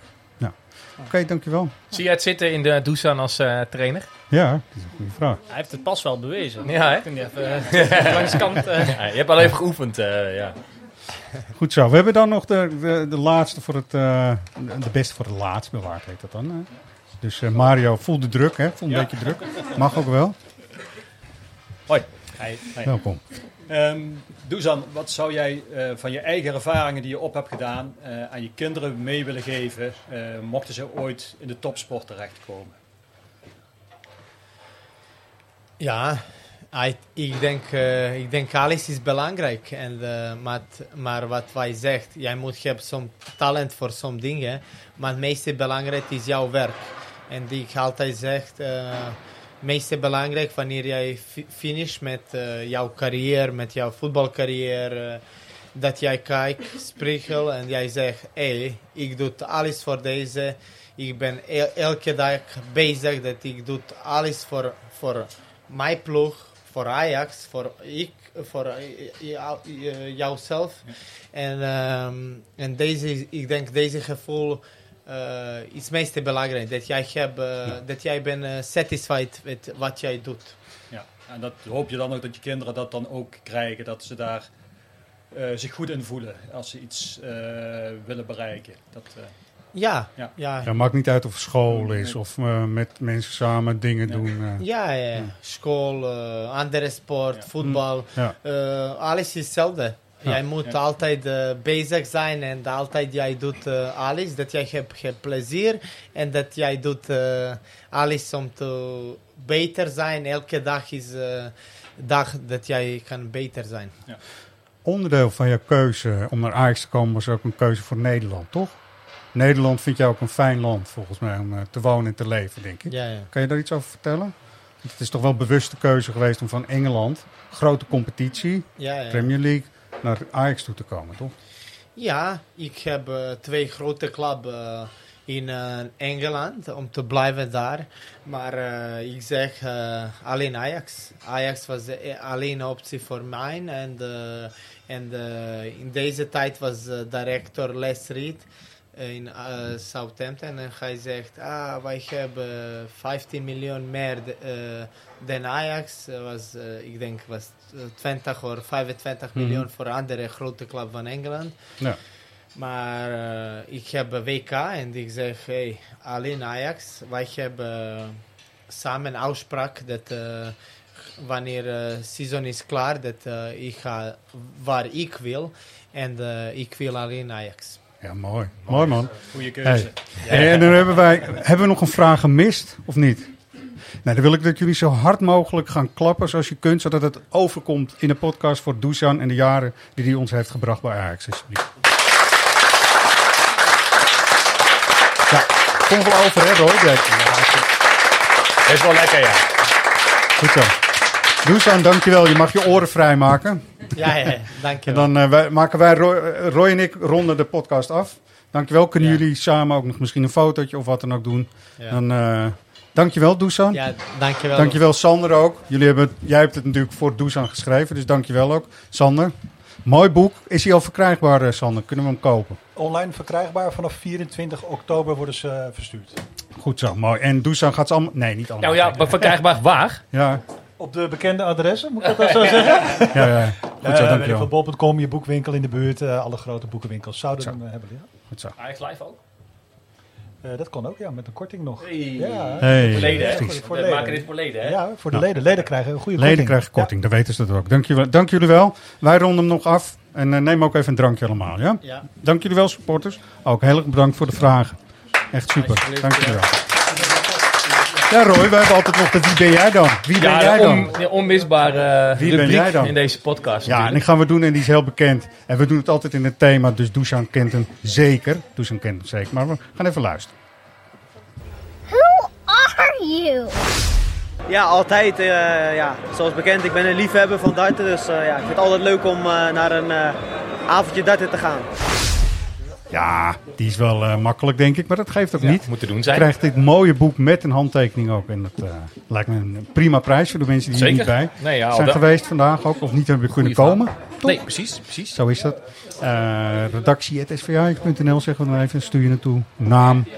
Oké, okay, dankjewel. Zie jij het zitten in de Dusan als trainer? Ja, dat is een goede vraag. Hij heeft het pas wel bewezen. Ja, hè? Toen hij even uh, langs de kant... Uh... Ja, je hebt al even geoefend, uh, ja. Goed zo. We hebben dan nog de, de, de laatste voor het... de beste voor het laatst bewaard, heet dat dan. Hè? Dus Mario, voel de druk, hè? Voel een ja. beetje druk. Mag ook wel. Hoi. Hi. Hi. Welkom. Um, wat zou jij uh, van je eigen ervaringen die je op hebt gedaan uh, aan je kinderen mee willen geven, uh, mochten ze ooit in de topsport terechtkomen? Ja, ik denk, ik denk alles is belangrijk. En, maar, maar wat wij zegt, jij moet hebben talent voor sommige dingen, maar het meeste belangrijk is jouw werk. En die ik altijd zeg, het meeste belangrijk wanneer jij finish met uh, jouw carrière, met jouw voetbalcarrière, uh, dat jij kijkt, spiegel en jij zegt, hé, hey, ik doe alles voor deze. Ik ben el elke dag bezig dat ik doe alles voor, voor mijn ploeg, voor Ajax, voor ik, voor jou, jouzelf. En, um, en deze, ik denk deze gevoel uh, is het meest belangrijk. Dat jij, heb, uh, ja. dat jij bent uh, satisfied met wat jij doet. Ja, en dat hoop je dan ook dat je kinderen dat dan ook krijgen. Dat ze daar zich goed in voelen als ze iets willen bereiken. Dat, Ja, Ja. ja. Ja, maakt niet uit of het school is of eh, met mensen samen dingen doen. eh. Ja, ja. school, eh, andere sport, voetbal, Ja. eh, alles is hetzelfde. Ja. Jij moet Ja. altijd eh, bezig zijn en altijd jij doet eh, alles, dat jij hebt, hebt plezier en dat jij doet eh, alles om te beter zijn. Elke dag is dag dat jij kan beter zijn. Onderdeel van jouw keuze om naar Ajax te komen was ook een keuze voor Nederland, toch? Nederland vind jij ook een fijn land, volgens mij, om te wonen en te leven, denk ik. Ja, ja. Kan je daar iets over vertellen? Het is toch wel een bewuste keuze geweest om van Engeland, grote competitie, Ja, ja. Premier League, naar Ajax toe te komen, toch? Ja, ik heb eh, twee grote clubs eh, in eh, Engeland om te blijven daar. Maar ik zeg alleen Ajax. Ajax was de alleen optie voor mij. En, en in deze tijd was directeur Les Reed in eh, Southampton. En hij zegt, ah, wij hebben 15 miljoen meer eh, dan Ajax. Was, eh, ik denk was eh, 20 of 25 Mhm. miljoen voor andere grote club van Engeland. Ja. Maar ik heb WK en ik zeg, hey, alleen Ajax. Wij hebben samen afspraak dat wanneer het seizoen is klaar, dat eh, ik ga waar ik wil. En ik wil alleen Ajax. Ja, mooi. Mooi, man. Goeie keuze. Hey. En dan hebben wij, hebben we nog een vraag gemist, of niet? Nou, dan wil ik dat jullie zo hard mogelijk gaan klappen zoals je kunt, zodat het overkomt in de podcast voor Dusan en de jaren die hij ons heeft gebracht bij Ajax. Alsjeblieft. Ja, kom wel over, hè, Roy? Ja, Is wel lekker, ja. Goed zo. Dusan, dankjewel. Je mag je oren vrijmaken. Ja, ja, En dankjewel. dan eh, wij, maken wij, Roy, eh, Roy en ik ronden de podcast af. Dankjewel. Kunnen jullie samen ook nog misschien een fotootje of wat dan ook doen? Ja. Dan, eh dankjewel, Dusan. Ja, dankjewel. Dankjewel, Sander ook. Jullie hebben, jij hebt het natuurlijk voor Dusan geschreven, dus dankjewel ook. Sander, mooi boek. Is hij al verkrijgbaar, Sander? Kunnen we hem kopen? Online verkrijgbaar. Vanaf 24 oktober worden ze verstuurd. Goed zo, mooi. En Dusan gaat ze allemaal... Nee, niet allemaal. Nou ja, maar verkrijgbaar waar? Ja, Op de bekende adressen, moet ik dat zo zeggen? ja, ja. Goed zo, Eh, dankjewel. veel, Bol.com, je boekwinkel in de buurt. eh, alle grote boekenwinkels zouden Zo. hem eh, hebben. Ja. Goed zo. Ajax Live ook? Eh, dat kon ook, ja, met een korting nog. Hey. Ja, Hey. Voor leden, hè? Voor We leden. maken dit voor leden, hè? Ja, voor de Ja. leden. Leden krijgen een goede Leden korting. krijgen korting, dan weten ze dat ook. Dank jullie, dank jullie wel. Wij ronden hem nog af. En eh, neem ook even een drankje allemaal, ja? Ja. Dank jullie wel, supporters. Ook heel erg bedankt voor de vragen. Echt super. Dank jullie wel. Ja, Roy, we hebben altijd nog de Wie ben jij dan? Wie ben Ja, jij de dan? on- de onmisbare Wie ben rubriek jij dan? in deze podcast. Ja, en die gaan we doen en die is heel bekend. En we doen het altijd in het thema, dus Dusan kent hem zeker. Dusan kent hem zeker, maar we gaan even luisteren. Who are you? Ja, altijd. eh, ja. Zoals bekend, ik ben een liefhebber van darten. Dus eh, ja, ik vind het altijd leuk om eh, naar een eh, avondje darten te gaan. Ja, die is wel eh, makkelijk, denk ik, maar dat geeft ook niet. moet te doen Je zijn. krijgt dit mooie boek met een handtekening ook. En dat eh, lijkt me een prima prijs voor de mensen die hier Zeker. niet bij Nee, ja, al zijn geweest vandaag ook. Of niet hebben kunnen komen. Nee, precies, precies. Zo is dat. Uh, redactie.svj.nl zeggen we dan even. Stuur je naartoe. Naam, eh,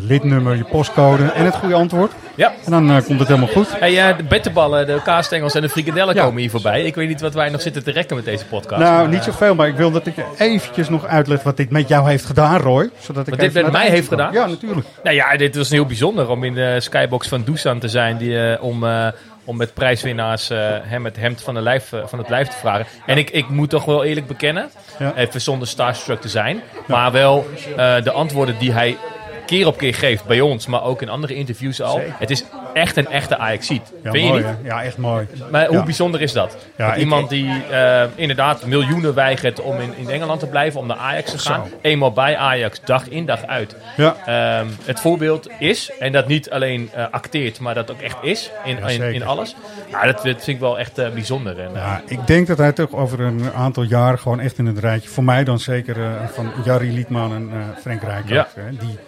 lidnummer, je postcode en het goede antwoord. Ja. En dan eh, komt het helemaal goed. Hey, eh, de bettenballen, de kaasstengels en de frikadellen Ja. komen hier voorbij. Ik weet niet wat wij nog zitten te rekken met deze podcast. Nou, maar, niet eh, zoveel, maar ik wil dat ik je eventjes nog uitleg wat dit met jou heeft gedaan, Roy. Zodat ik Wat dit met mij heeft gedaan? Ja, natuurlijk. Nou ja, dit was heel bijzonder om in de skybox van Dusan te zijn. Die, om, om met prijswinnaars eh, hem het hemd van, de lijf, van het lijf te vragen. En ik, ik moet toch wel eerlijk bekennen, Ja. even zonder starstruck te zijn. Maar wel de antwoorden die hij keer op keer geeft bij ons, maar ook in andere interviews al. Zeker. Het is echt een echte Ajaxiet. Ja, Vind mooi, je niet? hè? Ja, echt mooi. Maar hoe Ja. bijzonder is dat? Ja, dat iemand die eh, inderdaad miljoenen weigert om in, in Engeland te blijven, om naar Ajax te gaan. Zo. Eenmaal bij Ajax, dag in dag uit. Ja. Ehm, het voorbeeld is, en dat niet alleen eh, acteert, maar dat ook echt is in, in, alles. Ja, dat, dat vind ik wel echt eh, bijzonder. En, Ja, ik denk dat hij toch over een aantal jaren gewoon echt in het rijtje, voor mij dan zeker van Jarry Liedman en Frank Rijkaard, die,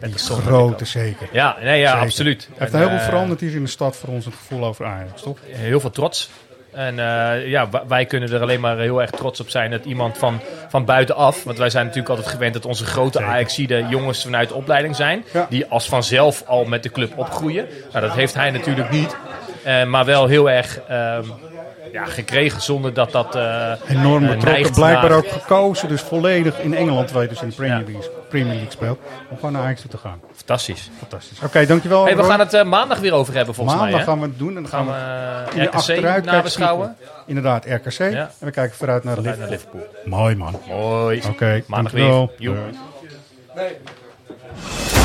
die grote zeker. Ja, nee, ja, Zeker. absoluut. Heeft En, heel veel eh, veranderd hier in de stad voor ons, het gevoel over Ajax, toch? heel veel trots. En eh, ja, wij kunnen er alleen maar heel erg trots op zijn dat iemand van, van buitenaf, want wij zijn natuurlijk altijd gewend dat onze grote Ajaxide jongens vanuit de opleiding zijn, Ja. die als vanzelf al met de club opgroeien. Nou, dat heeft hij natuurlijk niet, Eh, maar wel heel erg ehm, ja, gekregen zonder dat dat eh Enorm eh, betrokken, blijkbaar naar- ook gekozen, dus volledig in Engeland, waar je dus in de Premier, League, Premier League speelt, om gewoon naar Ajax toe te gaan. Fantastisch. Fantastisch. Oké, dankjewel. Hey, we gaan het eh, maandag weer over hebben volgens Maandag mij. hè? gaan we het doen en dan gaan, Gaan we, we, in de RKC achteruit nabeschouwen. Inderdaad, RKC. En we kijken vooruit naar, Vooruit Liverpool. naar Liverpool. Mooi man. Mooi. Oké, Maandag dankjewel. weer. Joep. Doei. Nee.